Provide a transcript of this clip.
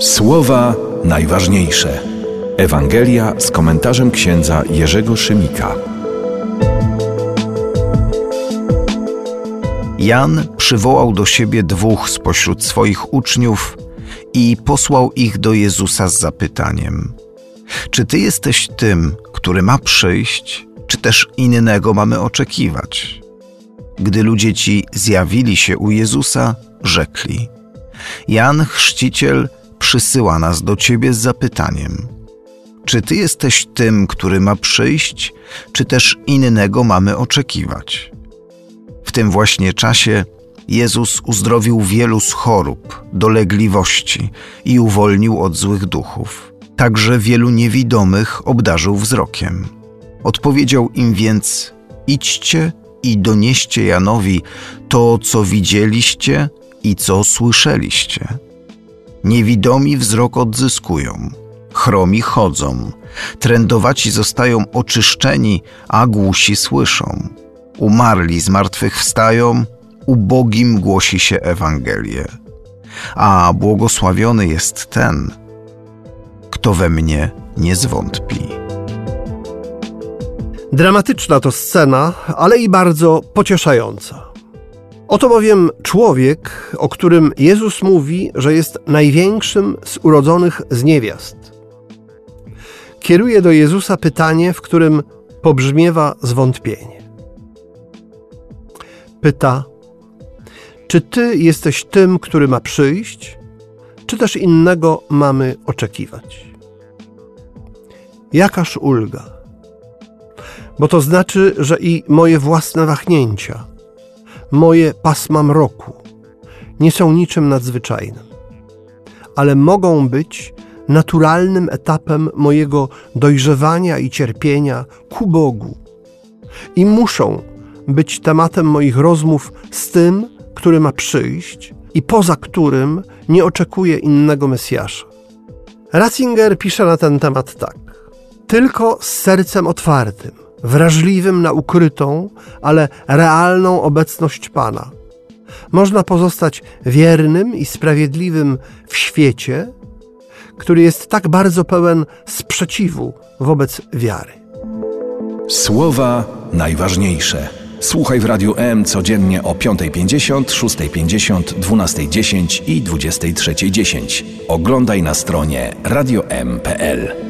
Słowa najważniejsze. Ewangelia z komentarzem księdza Jerzego Szymika. Jan przywołał do siebie dwóch spośród swoich uczniów i posłał ich do Jezusa z zapytaniem: Czy ty jesteś tym, który ma przyjść, czy też innego mamy oczekiwać? Gdy ludzie ci zjawili się u Jezusa, rzekli: Jan Chrzciciel przysyła nas do ciebie z zapytaniem: Czy ty jesteś tym, który ma przyjść, czy też innego mamy oczekiwać? W tym właśnie czasie Jezus uzdrowił wielu z chorób, dolegliwości i uwolnił od złych duchów. Także wielu niewidomych obdarzył wzrokiem. Odpowiedział im więc: Idźcie i donieście Janowi to, co widzieliście i co słyszeliście. Niewidomi wzrok odzyskują, chromi chodzą, trędowaci zostają oczyszczeni, a głusi słyszą. Umarli z martwych wstają, ubogim głosi się Ewangelię. A błogosławiony jest ten, kto we mnie nie zwątpi. Dramatyczna to scena, ale i bardzo pocieszająca. Oto bowiem człowiek, o którym Jezus mówi, że jest największym z urodzonych z niewiast. Kieruje do Jezusa pytanie, w którym pobrzmiewa zwątpienie. Pyta: Czy ty jesteś tym, który ma przyjść, czy też innego mamy oczekiwać? Jakaż ulga! Bo to znaczy, że i moje własne wahnięcia, moje pasma mroku nie są niczym nadzwyczajnym, ale mogą być naturalnym etapem mojego dojrzewania i cierpienia ku Bogu i muszą być tematem moich rozmów z tym, który ma przyjść i poza którym nie oczekuję innego Mesjasza. Ratzinger pisze na ten temat tak. Tylko z sercem otwartym, wrażliwym na ukrytą, ale realną obecność Pana. Można pozostać wiernym i sprawiedliwym w świecie, który jest tak bardzo pełen sprzeciwu wobec wiary. Słowa najważniejsze. Słuchaj w Radiu M codziennie o 5.50, 6.50, 12.10 i 23.10. Oglądaj na stronie radiom.pl.